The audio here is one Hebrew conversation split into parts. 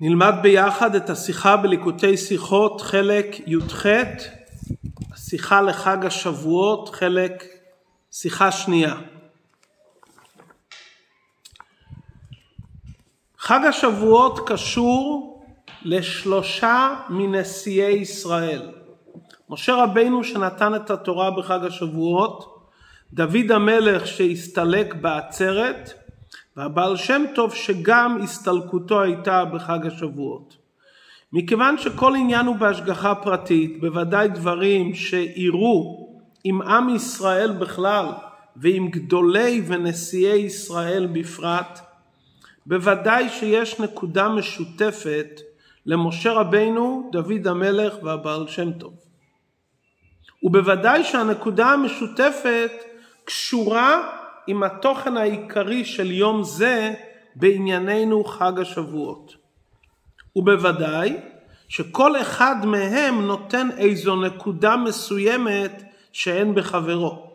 נלמד ביחד את השיחה בליקוטי שיחות חלק י"ח, השיחה לחג השבועות, חלק שיחה שנייה. חג השבועות קשור לשלושה מנשיאי ישראל. משה רבינו שנתן את התורה בחג השבועות, דוד המלך שהסתלק בעצרת, והבעל שם טוב שגם הסתלקותו הייתה בחג השבועות. מכיוון שכל עניין הוא בהשגחה פרטית, בוודאי דברים שאירו עם עם ישראל בכלל ועם גדולי ונשיאי ישראל בפרט, בוודאי שיש נקודה משותפת למשה רבינו, דוד המלך והבעל שם טוב. ובוודאי שהנקודה המשותפת קשורה עם התוכן העיקרי של יום זה בענייננו חג השבועות. ובוודאי שכל אחד מהם נותן איזו נקודה מסוימת שאין בחברו.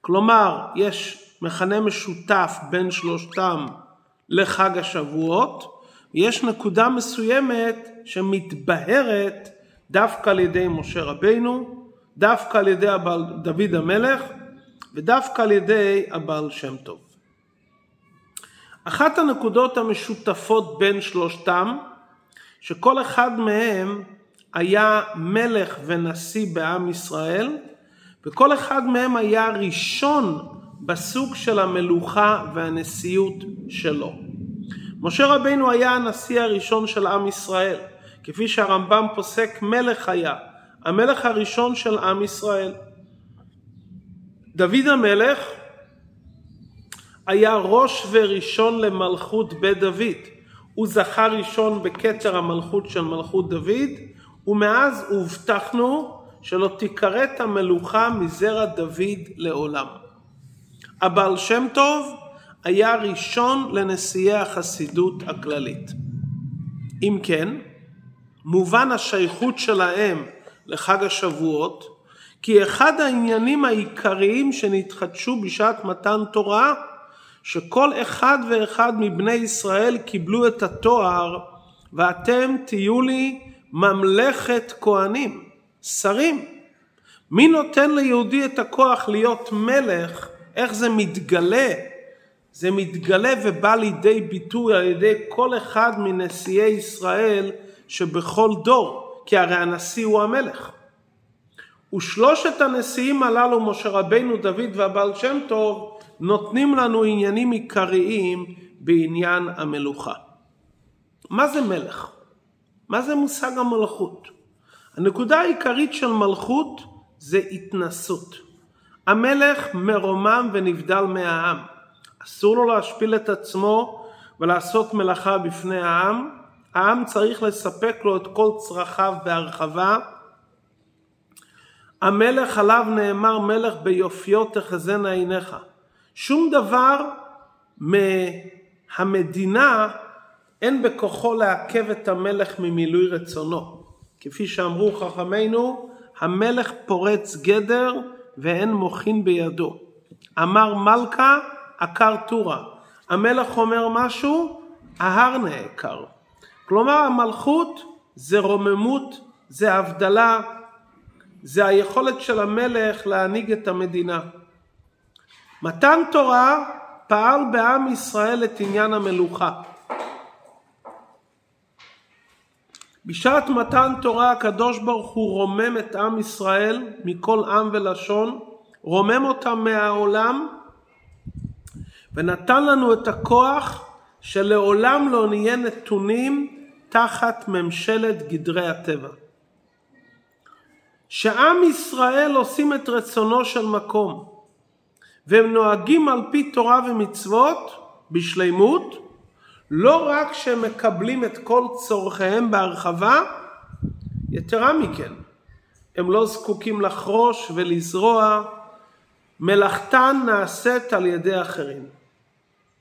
כלומר, יש מכנה משותף בין שלושתם לחג השבועות, ויש נקודה מסוימת שמתבהרת דווקא על ידי משה רבינו, דווקא על ידי דוד המלך ודווקא על ידי הבעל שם טוב. אחת הנקודות המשותפות בין שלושתם, שכל אחד מהם היה מלך ונשיא בעם ישראל, וכל אחד מהם היה ראשון בסוג של המלוכה והנשיאות שלו. משה רבינו היה הנשיא הראשון של עם ישראל, כפי שהרמב"ם פוסק מלך היה, המלך הראשון של עם ישראל. דוד המלך היה ראש וראשון למלכות בית דוד. הוא זכה ראשון בכתר המלכות של מלכות דוד, ומאז הובטחנו שלא תיכרת המלוכה מזרע דוד לעולם. הבעל שם טוב היה ראשון לנשיאי החסידות הכללית. אם כן, מובן השייכות שלהם לחג השבועות כי אחד העניינים העיקריים שנתחדשו בשעת מתן תורה, שכל אחד ואחד מבני ישראל קיבלו את התואר, ואתם תהיו לי ממלכת כהנים, שרים. מי נותן ליהודי את הכוח להיות מלך? איך זה מתגלה? זה מתגלה ובא לידי ביטוי על ידי כל אחד מנשיאי ישראל שבכל דור, כי הרי הנשיא הוא המלך. ושלושת הנשיאים הללו, משה רבינו, דוד והבעל שם טוב, נותנים לנו עניינים עיקריים בעניין המלוכה. מה זה מלך? מה זה מושג המלכות? הנקודה העיקרית של מלכות זה התנסות. המלך מרומם ונבדל מהעם. אסור לו להשפיל את עצמו ולעשות מלאכה בפני העם. העם צריך לספק לו את כל צרכיו בהרחבה המלך עליו נאמר מלך ביופיו תחזינה עיניך. שום דבר מהמדינה אין בכוחו לעכב את המלך ממילוי רצונו. כפי שאמרו חכמינו, המלך פורץ גדר ואין מוחין בידו. אמר מלכה, עקר טורה. המלך אומר משהו, ההר נעקר. כלומר המלכות זה רוממות, זה הבדלה, זה היכולת של המלך להנהיג את המדינה. מתן תורה פעל בעם ישראל את עניין המלוכה. בשעת מתן תורה הקדוש ברוך הוא רומם את עם ישראל מכל עם ולשון, רומם אותם מהעולם ונתן לנו את הכוח שלעולם לא נהיה נתונים תחת ממשלת גדרי הטבע. שעם ישראל עושים את רצונו של מקום והם נוהגים על פי תורה ומצוות בשלימות, לא רק שהם מקבלים את כל צורכיהם בהרחבה, יתרה מכן, הם לא זקוקים לחרוש ולזרוע, מלאכתן נעשית על ידי אחרים.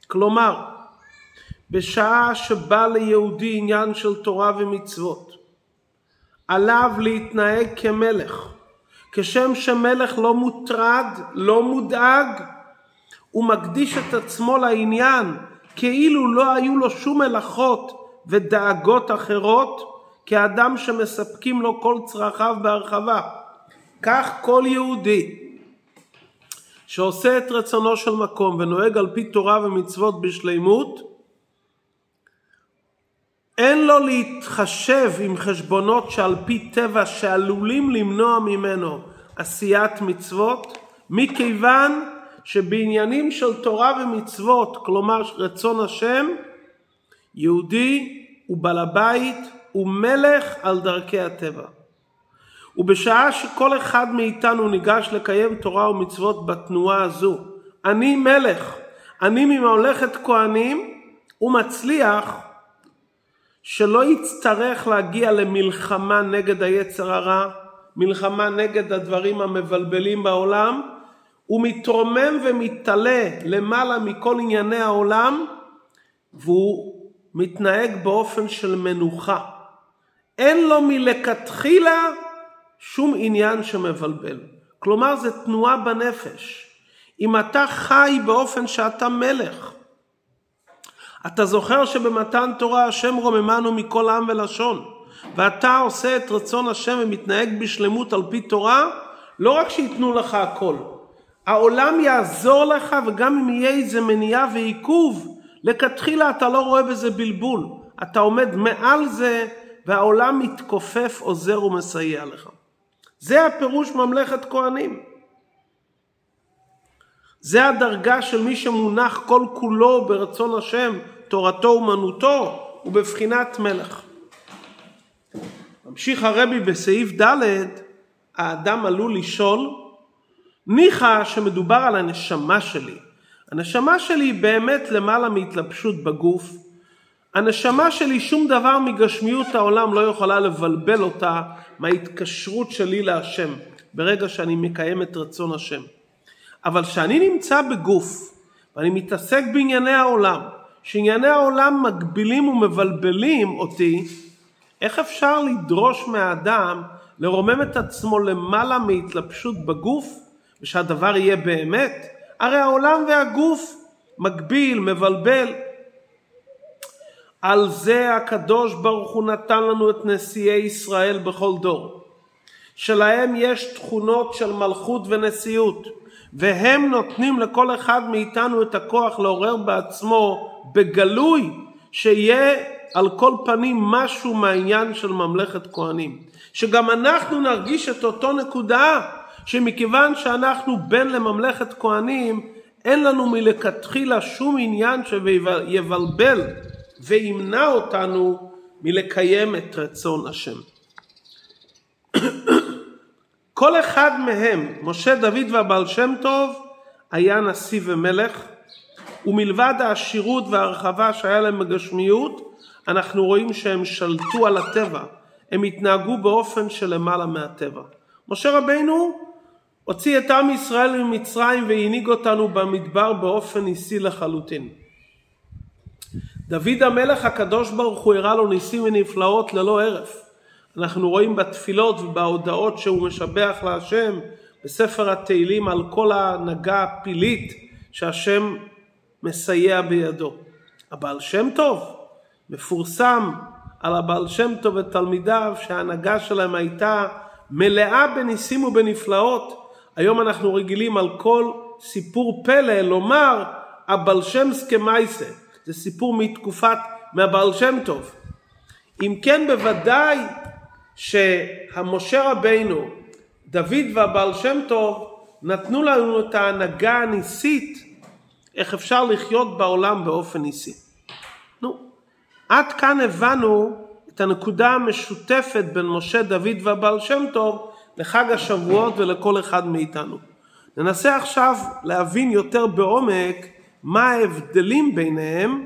כלומר, בשעה שבא ליהודי עניין של תורה ומצוות, עליו להתנהג כמלך. כשם שמלך לא מוטרד, לא מודאג, הוא מקדיש את עצמו לעניין, כאילו לא היו לו שום מלאכות ודאגות אחרות כאדם שמספקים לו כל צרכיו בהרחבה. כך כל יהודי שעושה את רצונו של מקום ונוהג על פי תורה ומצוות בשלימות, אין לו להתחשב עם חשבונות שעל פי טבע שעלולים למנוע ממנו עשיית מצוות, מכיוון שבעניינים של תורה ומצוות, כלומר רצון השם, יהודי הוא בעל הבית, הוא מלך על דרכי הטבע. ובשעה שכל אחד מאיתנו ניגש לקיים תורה ומצוות בתנועה הזו, אני מלך, אני מממלכת כהנים, הוא מצליח שלא יצטרך להגיע למלחמה נגד היצר הרע, מלחמה נגד הדברים המבלבלים בעולם, הוא מתרומם ומתעלה למעלה מכל ענייני העולם, והוא מתנהג באופן של מנוחה. אין לו מלכתחילה שום עניין שמבלבל. כלומר, זה תנועה בנפש. אם אתה חי באופן שאתה מלך, אתה זוכר שבמתן תורה השם רוממנו מכל עם ולשון, ואתה עושה את רצון השם ומתנהג בשלמות על פי תורה, לא רק שייתנו לך הכל, העולם יעזור לך וגם אם יהיה איזה מניעה ועיכוב, לכתחילה אתה לא רואה בזה בלבול. אתה עומד מעל זה והעולם מתכופף, עוזר ומסייע לך. זה הפירוש ממלכת כהנים. זה הדרגה של מי שמונח כל כולו ברצון השם, תורתו אומנותו, ובבחינת מלך. ממשיך הרבי בסעיף ד', האדם עלול לשאול, ניחא שמדובר על הנשמה שלי. הנשמה שלי היא באמת למעלה מהתלבשות בגוף. הנשמה שלי שום דבר מגשמיות העולם לא יכולה לבלבל אותה מההתקשרות שלי להשם ברגע שאני מקיים את רצון השם. אבל כשאני נמצא בגוף ואני מתעסק בענייני העולם, שענייני העולם מגבילים ומבלבלים אותי, איך אפשר לדרוש מהאדם לרומם את עצמו למעלה מהתלבשות בגוף ושהדבר יהיה באמת? הרי העולם והגוף מגביל, מבלבל. על זה הקדוש ברוך הוא נתן לנו את נשיאי ישראל בכל דור. שלהם יש תכונות של מלכות ונשיאות, והם נותנים לכל אחד מאיתנו את הכוח לעורר בעצמו בגלוי שיהיה על כל פנים משהו מהעניין של ממלכת כהנים. שגם אנחנו נרגיש את אותו נקודה שמכיוון שאנחנו בן לממלכת כהנים, אין לנו מלכתחילה שום עניין שיבלבל וימנע אותנו מלקיים את רצון השם. כל אחד מהם, משה, דוד והבעל שם טוב, היה נשיא ומלך, ומלבד העשירות וההרחבה שהיה להם בגשמיות, אנחנו רואים שהם שלטו על הטבע, הם התנהגו באופן שלמעלה מהטבע. משה רבינו הוציא את עם ישראל ממצרים והנהיג אותנו במדבר באופן ניסי לחלוטין. דוד המלך הקדוש ברוך הוא הראה לו ניסים ונפלאות ללא הרף. אנחנו רואים בתפילות ובהודעות שהוא משבח להשם בספר התהילים על כל ההנהגה הפילית שהשם מסייע בידו. הבעל שם טוב מפורסם על הבעל שם טוב ותלמידיו שההנהגה שלהם הייתה מלאה בניסים ובנפלאות. היום אנחנו רגילים על כל סיפור פלא לומר הבעל שם סקמייסה. זה סיפור מתקופת, מהבעל שם טוב. אם כן בוודאי שהמשה רבינו, דוד והבעל שם טוב נתנו לנו את ההנהגה הניסית איך אפשר לחיות בעולם באופן ניסי. נו, עד כאן הבנו את הנקודה המשותפת בין משה, דוד והבעל שם טוב לחג השבועות ולכל אחד מאיתנו. ננסה עכשיו להבין יותר בעומק מה ההבדלים ביניהם,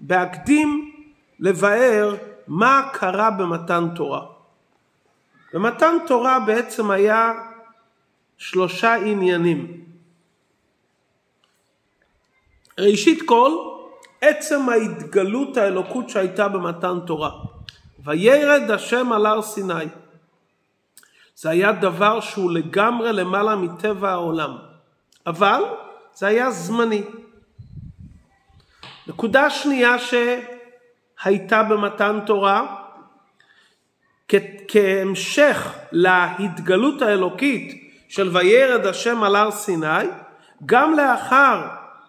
בהקדים לבאר מה קרה במתן תורה. במתן תורה בעצם היה שלושה עניינים. ראשית כל, עצם ההתגלות האלוקות שהייתה במתן תורה. וירד השם על הר סיני. זה היה דבר שהוא לגמרי למעלה מטבע העולם. אבל זה היה זמני. נקודה שנייה הייתה במתן תורה, כהמשך להתגלות האלוקית של וירד השם על הר סיני, גם לאחר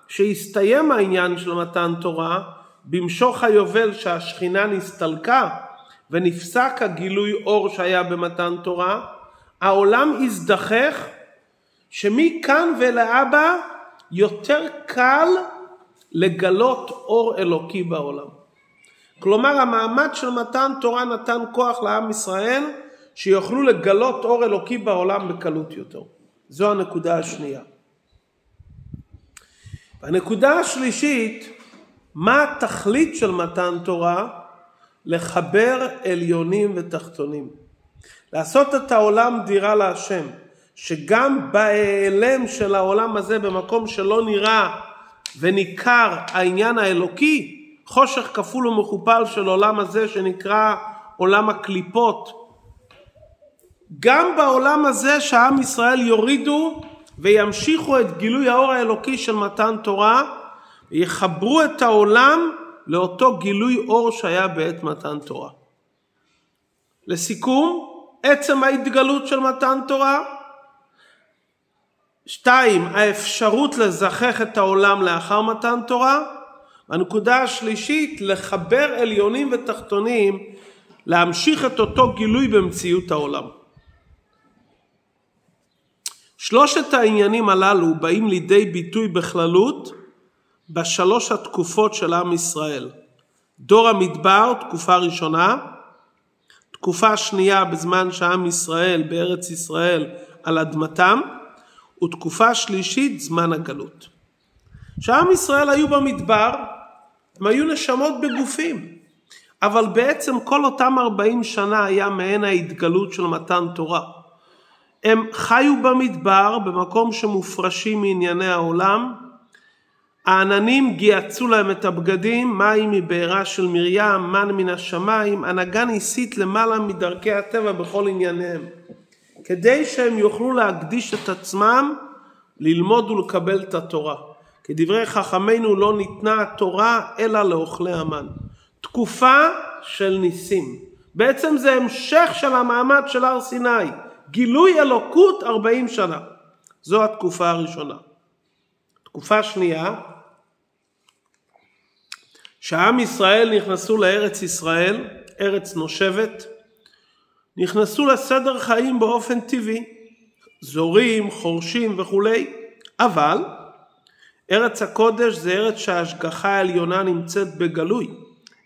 שהסתיים העניין של מתן תורה, במשוך היובל שהשכינה נסתלקה ונפסק הגילוי אור שהיה במתן תורה, העולם הזדחך שמכאן ולהבא יותר קל לגלות אור אלוקי בעולם. כלומר המעמד של מתן תורה נתן כוח לעם ישראל שיוכלו לגלות אור אלוקי בעולם בקלות יותר. זו הנקודה השנייה. הנקודה השלישית, מה התכלית של מתן תורה? לחבר עליונים ותחתונים. לעשות את העולם דירה להשם, שגם בהיעלם של העולם הזה במקום שלא נראה וניכר העניין האלוקי, חושך כפול ומכופל של עולם הזה שנקרא עולם הקליפות. גם בעולם הזה שעם ישראל יורידו וימשיכו את גילוי האור האלוקי של מתן תורה ויחברו את העולם לאותו גילוי אור שהיה בעת מתן תורה. לסיכום, עצם ההתגלות של מתן תורה. שתיים, האפשרות לזכך את העולם לאחר מתן תורה. הנקודה השלישית, לחבר עליונים ותחתונים, להמשיך את אותו גילוי במציאות העולם. שלושת העניינים הללו באים לידי ביטוי בכללות בשלוש התקופות של עם ישראל. דור המדבר, תקופה ראשונה, תקופה שנייה בזמן שעם ישראל בארץ ישראל על אדמתם, ותקופה שלישית זמן הגלות. כשעם ישראל היו במדבר, הם היו נשמות בגופים, אבל בעצם כל אותם 40 שנה היה מעין ההתגלות של מתן תורה. הם חיו במדבר במקום שמופרשים מענייני העולם, העננים גיהצו להם את הבגדים, מים מבעירה של מרים, מן מן השמיים, הנהגה ניסית למעלה מדרכי הטבע בכל ענייניהם, כדי שהם יוכלו להקדיש את עצמם ללמוד ולקבל את התורה. כדברי חכמינו לא ניתנה התורה אלא לאוכלי המן. תקופה של ניסים. בעצם זה המשך של המעמד של הר סיני. גילוי אלוקות 40 שנה. זו התקופה הראשונה. תקופה שנייה, שעם ישראל נכנסו לארץ ישראל, ארץ נושבת, נכנסו לסדר חיים באופן טבעי, זורים, חורשים וכולי, אבל ארץ הקודש זה ארץ שההשגחה העליונה נמצאת בגלוי.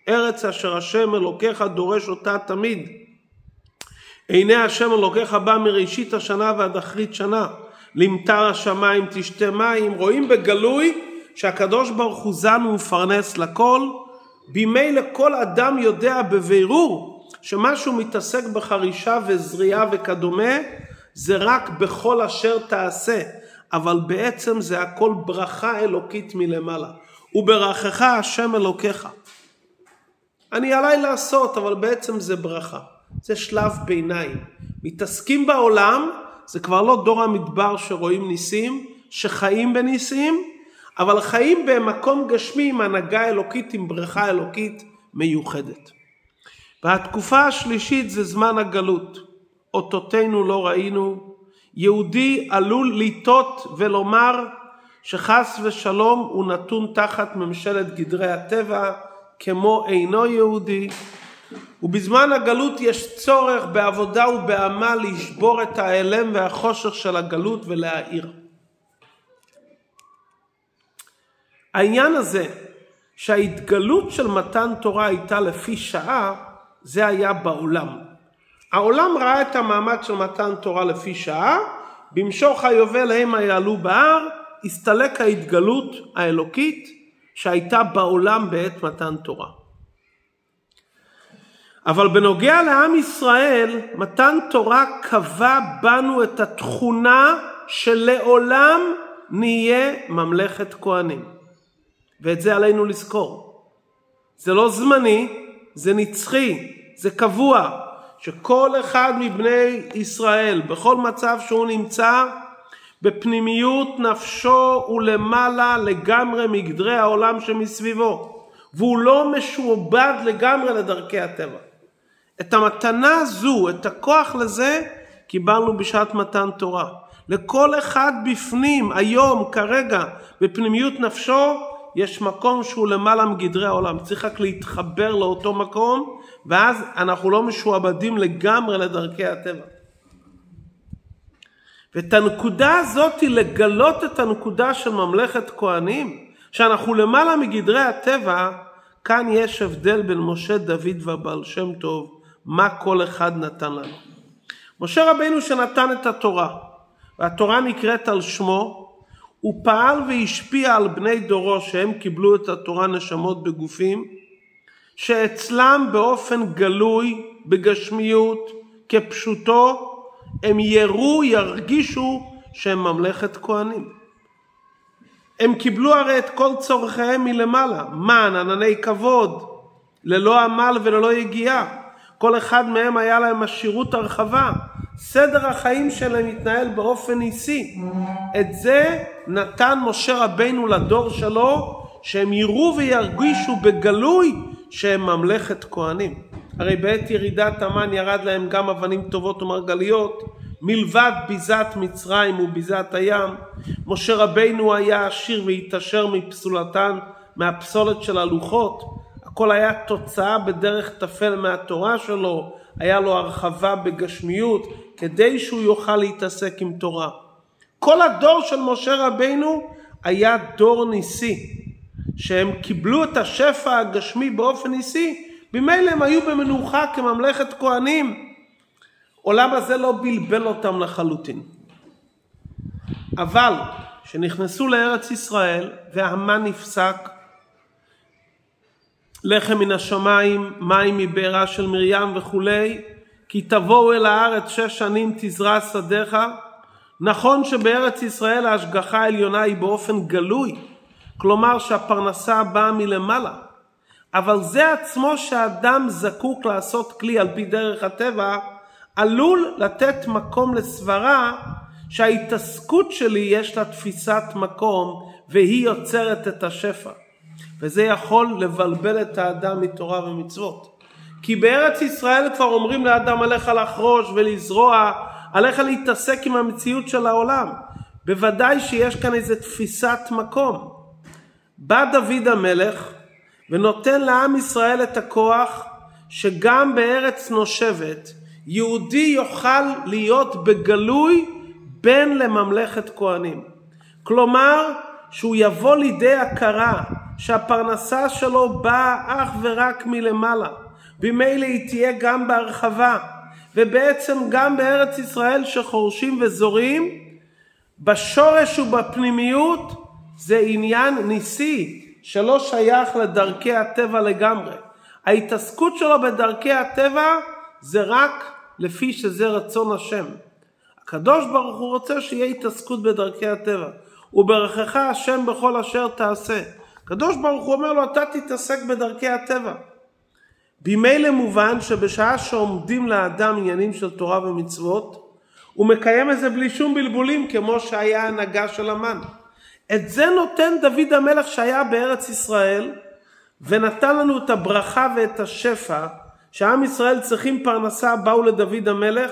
ארץ אשר השם אלוקיך דורש אותה תמיד. עיני השם אלוקיך בא מראשית השנה ועד אחרית שנה. למטר השמיים תשתה מים. רואים בגלוי שהקדוש ברוך הוא זן ומפרנס לכל. בימי לכל אדם יודע בבירור שמה שהוא מתעסק בחרישה וזריעה וכדומה זה רק בכל אשר תעשה. אבל בעצם זה הכל ברכה אלוקית מלמעלה. וברכך השם אלוקיך. אני עליי לעשות, אבל בעצם זה ברכה. זה שלב ביניים. מתעסקים בעולם, זה כבר לא דור המדבר שרואים ניסים, שחיים בניסים, אבל חיים במקום גשמי עם הנהגה אלוקית, עם ברכה אלוקית מיוחדת. והתקופה השלישית זה זמן הגלות. אותותינו לא ראינו, יהודי עלול לטעות ולומר שחס ושלום הוא נתון תחת ממשלת גדרי הטבע כמו אינו יהודי ובזמן הגלות יש צורך בעבודה ובעמל לשבור את ההלם והחושך של הגלות ולהאיר. העניין הזה שההתגלות של מתן תורה הייתה לפי שעה זה היה בעולם. העולם ראה את המעמד של מתן תורה לפי שעה, במשוך היובל המה יעלו בהר, הסתלק ההתגלות האלוקית שהייתה בעולם בעת מתן תורה. אבל בנוגע לעם ישראל, מתן תורה קבע בנו את התכונה שלעולם נהיה ממלכת כהנים. ואת זה עלינו לזכור. זה לא זמני, זה נצחי, זה קבוע. שכל אחד מבני ישראל, בכל מצב שהוא נמצא, בפנימיות נפשו ולמעלה לגמרי מגדרי העולם שמסביבו. והוא לא משועבד לגמרי לדרכי הטבע. את המתנה הזו, את הכוח לזה, קיבלנו בשעת מתן תורה. לכל אחד בפנים, היום, כרגע, בפנימיות נפשו, יש מקום שהוא למעלה מגדרי העולם. צריך רק להתחבר לאותו מקום, ואז אנחנו לא משועבדים לגמרי לדרכי הטבע. ואת הנקודה הזאת, לגלות את הנקודה של ממלכת כהנים, שאנחנו למעלה מגדרי הטבע, כאן יש הבדל בין משה, דוד והבעל שם טוב, מה כל אחד נתן לנו. משה רבינו שנתן את התורה, והתורה נקראת על שמו, הוא פעל והשפיע על בני דורו שהם קיבלו את התורה נשמות בגופים, שאצלם באופן גלוי, בגשמיות, כפשוטו, הם יראו, ירגישו שהם ממלכת כהנים. הם קיבלו הרי את כל צורכיהם מלמעלה, מן, ענני כבוד, ללא עמל וללא יגיעה. כל אחד מהם היה להם עשירות הרחבה. סדר החיים שלהם התנהל באופן ניסי. את זה נתן משה רבינו לדור שלו, שהם יראו וירגישו בגלוי שהם ממלכת כהנים. הרי בעת ירידת המן ירד להם גם אבנים טובות ומרגליות, מלבד ביזת מצרים וביזת הים. משה רבינו היה עשיר והתעשר מפסולתן, מהפסולת של הלוחות. הכל היה תוצאה בדרך טפל מהתורה שלו, היה לו הרחבה בגשמיות, כדי שהוא יוכל להתעסק עם תורה. כל הדור של משה רבינו היה דור ניסי, שהם קיבלו את השפע הגשמי באופן ניסי, ממילא הם היו במנוחה כממלכת כהנים. עולם הזה לא בלבל אותם לחלוטין. אבל כשנכנסו לארץ ישראל והמן נפסק, לחם מן השמיים, מים מבארה של מרים וכולי, כי תבואו אל הארץ שש שנים תזרע שדיך. נכון שבארץ ישראל ההשגחה העליונה היא באופן גלוי, כלומר שהפרנסה באה מלמעלה, אבל זה עצמו שאדם זקוק לעשות כלי על פי דרך הטבע, עלול לתת מקום לסברה שההתעסקות שלי יש לה תפיסת מקום והיא יוצרת את השפע. וזה יכול לבלבל את האדם מתורה ומצוות. כי בארץ ישראל כבר אומרים לאדם עליך לחרוש ולזרוע, עליך להתעסק עם המציאות של העולם. בוודאי שיש כאן איזו תפיסת מקום. בא דוד המלך ונותן לעם ישראל את הכוח שגם בארץ נושבת יהודי יוכל להיות בגלוי בן לממלכת כהנים. כלומר, שהוא יבוא לידי הכרה שהפרנסה שלו באה אך ורק מלמעלה. ממילא היא תהיה גם בהרחבה. ובעצם גם בארץ ישראל שחורשים וזורים, בשורש ובפנימיות זה עניין ניסי שלא שייך לדרכי הטבע לגמרי. ההתעסקות שלו בדרכי הטבע זה רק לפי שזה רצון השם. הקדוש ברוך הוא רוצה שיהיה התעסקות בדרכי הטבע. וברכך השם בכל אשר תעשה. הקדוש ברוך הוא אומר לו אתה תתעסק בדרכי הטבע. ממילא מובן שבשעה שעומדים לאדם עניינים של תורה ומצוות, הוא מקיים את זה בלי שום בלבולים כמו שהיה ההנהגה של המן. את זה נותן דוד המלך שהיה בארץ ישראל ונתן לנו את הברכה ואת השפע שעם ישראל צריכים פרנסה באו לדוד המלך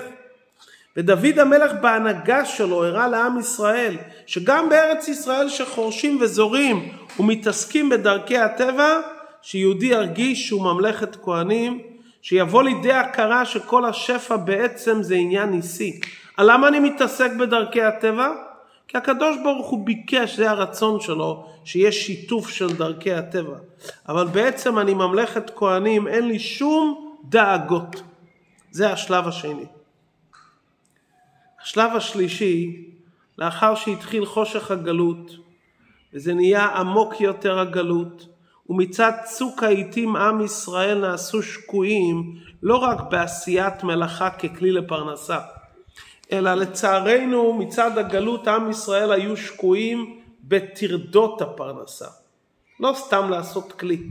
ודוד המלך בהנהגה שלו הראה לעם ישראל שגם בארץ ישראל שחורשים וזורים ומתעסקים בדרכי הטבע שיהודי ירגיש שהוא ממלכת כהנים שיבוא לידי הכרה שכל השפע בעצם זה עניין ניסי. למה אני מתעסק בדרכי הטבע? כי הקדוש ברוך הוא ביקש, זה הרצון שלו, שיש שיתוף של דרכי הטבע. אבל בעצם אני ממלכת כהנים, אין לי שום דאגות. זה השלב השני. השלב השלישי, לאחר שהתחיל חושך הגלות, וזה נהיה עמוק יותר הגלות, ומצד צוק העיתים עם ישראל נעשו שקועים לא רק בעשיית מלאכה ככלי לפרנסה, אלא לצערנו מצד הגלות עם ישראל היו שקועים בטרדות הפרנסה. לא סתם לעשות כלי.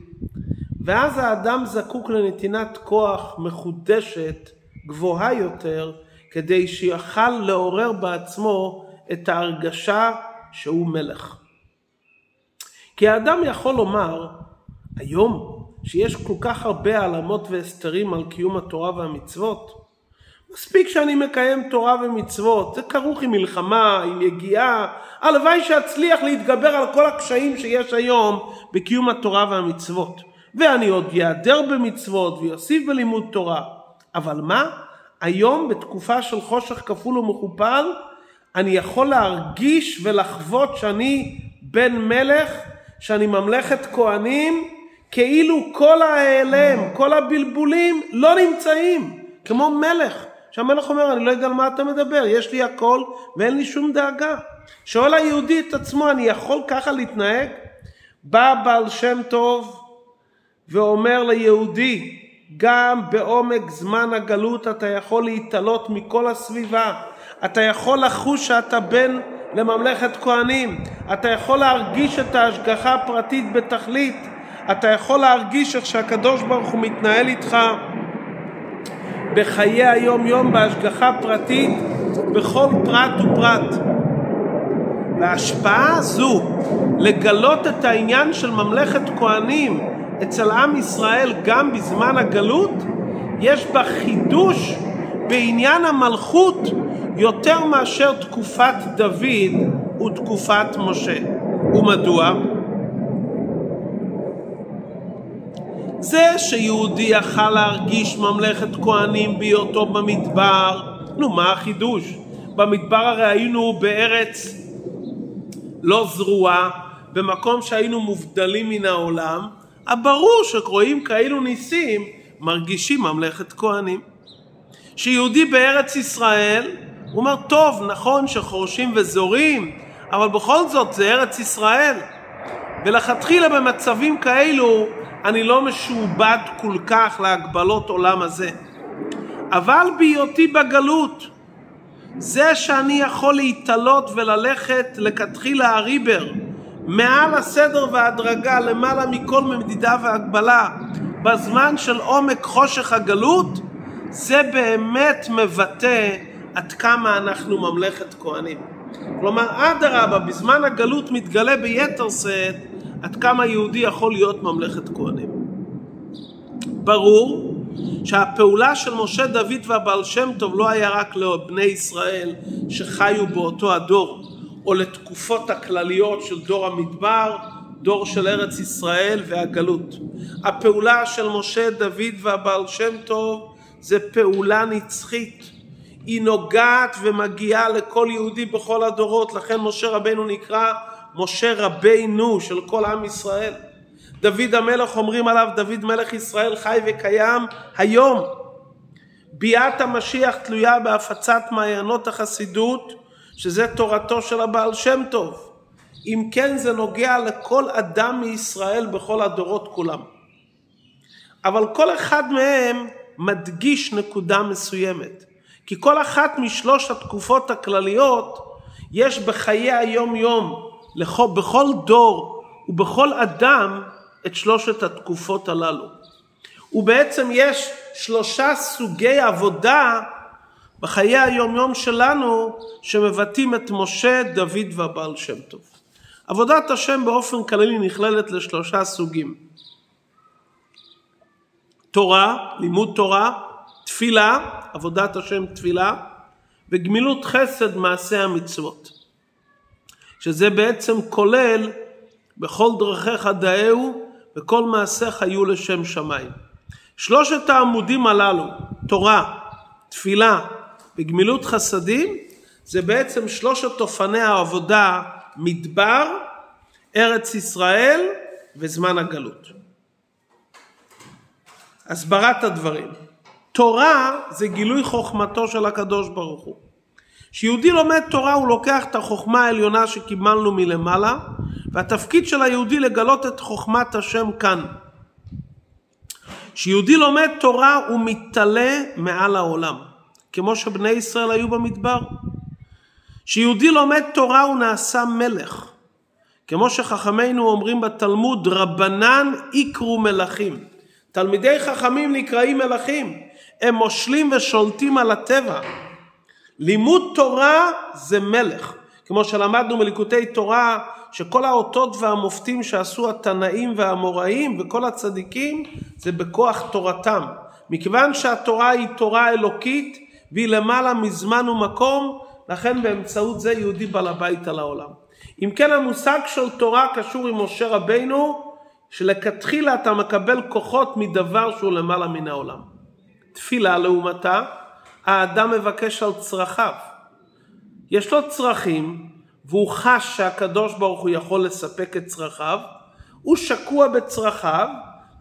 ואז האדם זקוק לנתינת כוח מחודשת, גבוהה יותר, כדי שיוכל לעורר בעצמו את ההרגשה שהוא מלך. כי האדם יכול לומר, היום שיש כל כך הרבה העלמות והסתרים על קיום התורה והמצוות? מספיק שאני מקיים תורה ומצוות, זה כרוך עם מלחמה, עם יגיעה, הלוואי שאצליח להתגבר על כל הקשיים שיש היום בקיום התורה והמצוות. ואני עוד יעדר במצוות ויוסיף בלימוד תורה. אבל מה? היום בתקופה של חושך כפול ומכופל, אני יכול להרגיש ולחוות שאני בן מלך, שאני ממלכת כהנים, כאילו כל ההיעלם, כל הבלבולים לא נמצאים, כמו מלך. שהמלך אומר, אני לא יודע על מה אתה מדבר, יש לי הכל ואין לי שום דאגה. שואל היהודי את עצמו, אני יכול ככה להתנהג? בא בעל שם טוב ואומר ליהודי, גם בעומק זמן הגלות אתה יכול להתעלות מכל הסביבה. אתה יכול לחוש שאתה בן לממלכת כהנים. אתה יכול להרגיש את ההשגחה הפרטית בתכלית. אתה יכול להרגיש איך שהקדוש ברוך הוא מתנהל איתך בחיי היום יום בהשגחה פרטית בכל פרט ופרט. וההשפעה הזו לגלות את העניין של ממלכת כהנים אצל עם ישראל גם בזמן הגלות, יש בה חידוש בעניין המלכות יותר מאשר תקופת דוד ותקופת משה. ומדוע? זה שיהודי יכל להרגיש ממלכת כהנים בהיותו במדבר, נו מה החידוש? במדבר הרי היינו בארץ לא זרועה, במקום שהיינו מובדלים מן העולם, הברור שרואים כאלו ניסים מרגישים ממלכת כהנים. שיהודי בארץ ישראל, הוא אומר, טוב, נכון שחורשים וזורים, אבל בכל זאת זה ארץ ישראל. ולכתחילה במצבים כאלו אני לא משועבד כל כך להגבלות עולם הזה. אבל בהיותי בגלות, זה שאני יכול להתעלות וללכת לכתחילה הריבר, מעל הסדר וההדרגה, למעלה מכל מדידה והגבלה, בזמן של עומק חושך הגלות, זה באמת מבטא עד כמה אנחנו ממלכת כהנים. כלומר, אדרבה, בזמן הגלות מתגלה ביתר שאת עד כמה יהודי יכול להיות ממלכת כהנים. ברור שהפעולה של משה דוד והבעל שם טוב לא היה רק לבני ישראל שחיו באותו הדור, או לתקופות הכלליות של דור המדבר, דור של ארץ ישראל והגלות. הפעולה של משה דוד והבעל שם טוב זה פעולה נצחית. היא נוגעת ומגיעה לכל יהודי בכל הדורות, לכן משה רבנו נקרא משה רבינו של כל עם ישראל. דוד המלך אומרים עליו דוד מלך ישראל חי וקיים היום. ביאת המשיח תלויה בהפצת מעיינות החסידות שזה תורתו של הבעל שם טוב. אם כן זה נוגע לכל אדם מישראל בכל הדורות כולם. אבל כל אחד מהם מדגיש נקודה מסוימת. כי כל אחת משלוש התקופות הכלליות יש בחיי היום יום לכל, בכל דור ובכל אדם את שלושת התקופות הללו. ובעצם יש שלושה סוגי עבודה בחיי היומיום שלנו שמבטאים את משה, דוד והבעל שם טוב. עבודת השם באופן כללי נכללת לשלושה סוגים. תורה, לימוד תורה, תפילה, עבודת השם תפילה, וגמילות חסד מעשה המצוות. שזה בעצם כולל בכל דרכיך דאהו וכל מעשיך יהיו לשם שמיים. שלושת העמודים הללו, תורה, תפילה וגמילות חסדים, זה בעצם שלושת אופני העבודה מדבר, ארץ ישראל וזמן הגלות. הסברת הדברים. תורה זה גילוי חוכמתו של הקדוש ברוך הוא. כשיהודי לומד תורה הוא לוקח את החוכמה העליונה שקיבלנו מלמעלה והתפקיד של היהודי לגלות את חוכמת השם כאן. כשיהודי לומד תורה הוא מתעלה מעל העולם כמו שבני ישראל היו במדבר. כשיהודי לומד תורה הוא נעשה מלך כמו שחכמינו אומרים בתלמוד רבנן יקרו מלכים. תלמידי חכמים נקראים מלכים הם מושלים ושולטים על הטבע לימוד תורה זה מלך. כמו שלמדנו מליקוטי תורה שכל האותות והמופתים שעשו התנאים והאמוראים וכל הצדיקים זה בכוח תורתם. מכיוון שהתורה היא תורה אלוקית והיא למעלה מזמן ומקום, לכן באמצעות זה יהודי בעל הבית על העולם. אם כן המושג של תורה קשור עם משה רבינו, שלכתחילה אתה מקבל כוחות מדבר שהוא למעלה מן העולם. תפילה לעומתה, האדם מבקש על צרכיו. יש לו צרכים, והוא חש שהקדוש ברוך הוא יכול לספק את צרכיו, הוא שקוע בצרכיו,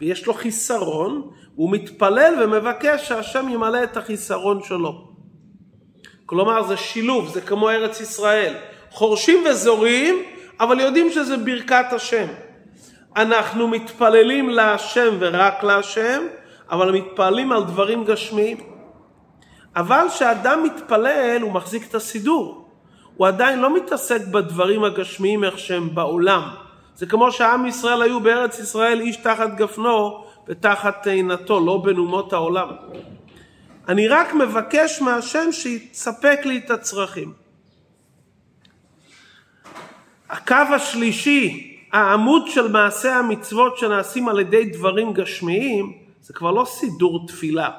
ויש לו חיסרון, והוא מתפלל ומבקש שהשם ימלא את החיסרון שלו. כלומר זה שילוב, זה כמו ארץ ישראל. חורשים וזורים, אבל יודעים שזה ברכת השם. אנחנו מתפללים להשם ורק להשם, אבל מתפללים על דברים גשמיים. אבל כשאדם מתפלל הוא מחזיק את הסידור. הוא עדיין לא מתעסק בדברים הגשמיים איך שהם בעולם. זה כמו שעם ישראל היו בארץ ישראל איש תחת גפנו ותחת תאנתו, לא בין אומות העולם. אני רק מבקש מהשם שיספק לי את הצרכים. הקו השלישי, העמוד של מעשה המצוות שנעשים על ידי דברים גשמיים, זה כבר לא סידור תפילה.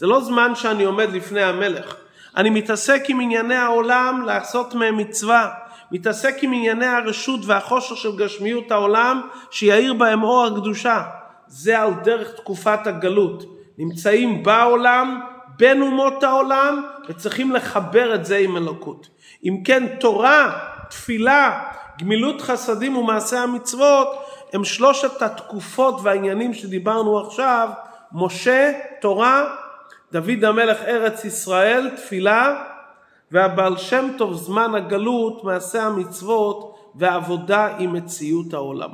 זה לא זמן שאני עומד לפני המלך. אני מתעסק עם ענייני העולם לעשות מהם מצווה. מתעסק עם ענייני הרשות והחושר של גשמיות העולם, שיאיר בהם אור הקדושה. זה על דרך תקופת הגלות. נמצאים בעולם, בין אומות העולם, וצריכים לחבר את זה עם אלוקות. אם כן, תורה, תפילה, גמילות חסדים ומעשה המצוות, הם שלושת התקופות והעניינים שדיברנו עכשיו, משה, תורה, דוד המלך ארץ ישראל, תפילה, והבעל שם טוב זמן הגלות, מעשה המצוות ועבודה עם מציאות העולם.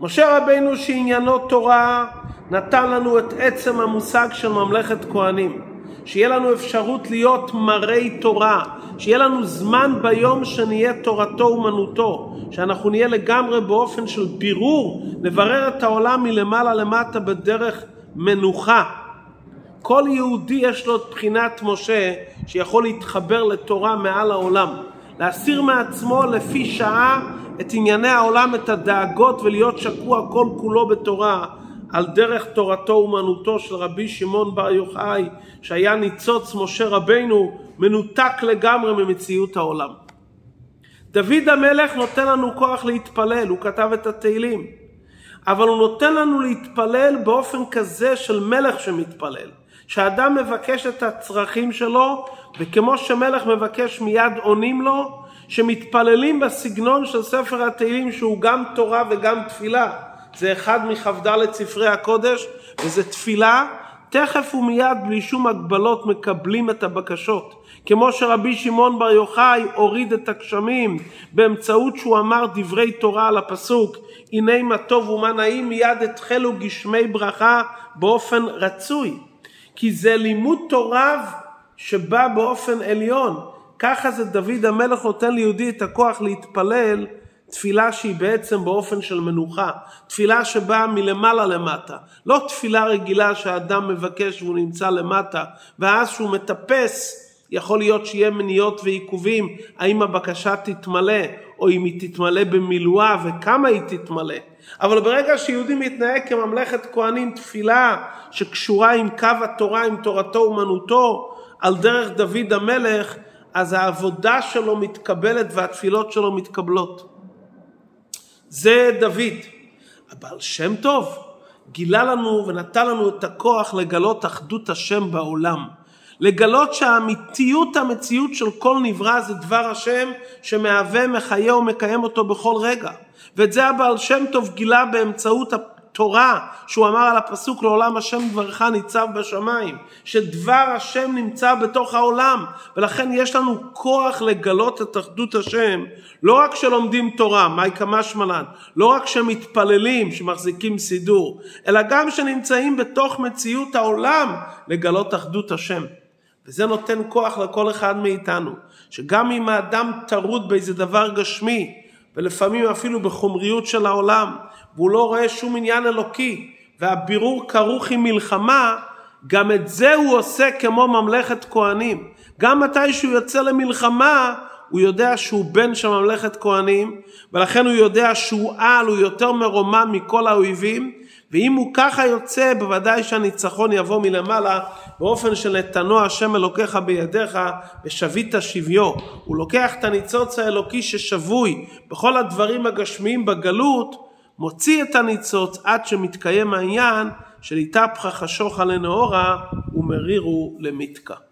משה רבינו שעניינו תורה נתן לנו את עצם המושג של ממלכת כהנים. שיהיה לנו אפשרות להיות מראי תורה, שיהיה לנו זמן ביום שנהיה תורתו אומנותו, שאנחנו נהיה לגמרי באופן של בירור, לברר את העולם מלמעלה למטה בדרך מנוחה. כל יהודי יש לו בחינת משה שיכול להתחבר לתורה מעל העולם, להסיר מעצמו לפי שעה את ענייני העולם, את הדאגות ולהיות שקוע כל כולו בתורה על דרך תורתו אומנותו של רבי שמעון בר יוחאי שהיה ניצוץ משה רבינו מנותק לגמרי ממציאות העולם. דוד המלך נותן לנו כוח להתפלל, הוא כתב את התהילים, אבל הוא נותן לנו להתפלל באופן כזה של מלך שמתפלל, שאדם מבקש את הצרכים שלו וכמו שמלך מבקש מיד עונים לו, שמתפללים בסגנון של ספר התהילים שהוא גם תורה וגם תפילה. זה אחד מכ"ד ספרי הקודש, וזה תפילה, תכף ומיד בלי שום הגבלות מקבלים את הבקשות. כמו שרבי שמעון בר יוחאי הוריד את הגשמים באמצעות שהוא אמר דברי תורה על הפסוק הנה מה טוב ומה נעים מיד התחלו גשמי ברכה באופן רצוי כי זה לימוד תורה שבא באופן עליון. ככה זה דוד המלך נותן ליהודי את הכוח להתפלל תפילה שהיא בעצם באופן של מנוחה, תפילה שבאה מלמעלה למטה, לא תפילה רגילה שהאדם מבקש והוא נמצא למטה, ואז שהוא מטפס יכול להיות שיהיה מניעות ועיכובים, האם הבקשה תתמלא, או אם היא תתמלא במילואה וכמה היא תתמלא. אבל ברגע שיהודי מתנהג כממלכת כהנים תפילה שקשורה עם קו התורה, עם תורתו אומנותו, על דרך דוד המלך, אז העבודה שלו מתקבלת והתפילות שלו מתקבלות. זה דוד. הבעל שם טוב גילה לנו ונתן לנו את הכוח לגלות אחדות השם בעולם. לגלות שהאמיתיות המציאות של כל נברא זה דבר השם שמהווה, מחיה ומקיים אותו בכל רגע. ואת זה הבעל שם טוב גילה באמצעות תורה שהוא אמר על הפסוק לעולם השם דברך ניצב בשמיים שדבר השם נמצא בתוך העולם ולכן יש לנו כוח לגלות את אחדות השם לא רק שלומדים תורה מהי כמה שמלן לא רק שמתפללים שמחזיקים סידור אלא גם שנמצאים בתוך מציאות העולם לגלות אחדות השם וזה נותן כוח לכל אחד מאיתנו שגם אם האדם טרוד באיזה דבר גשמי ולפעמים אפילו בחומריות של העולם והוא לא רואה שום עניין אלוקי, והבירור כרוך עם מלחמה, גם את זה הוא עושה כמו ממלכת כהנים. גם מתי שהוא יוצא למלחמה, הוא יודע שהוא בן של ממלכת כהנים, ולכן הוא יודע שהוא על, הוא יותר מרומם מכל האויבים, ואם הוא ככה יוצא, בוודאי שהניצחון יבוא מלמעלה, באופן של נתנו השם אלוקיך בידיך, ושבית שביו. הוא לוקח את הניצוץ האלוקי ששבוי בכל הדברים הגשמיים בגלות, מוציא את הניצוץ עד שמתקיים העניין של איתפחה חשוכה לנאורה ומרירו למתקה.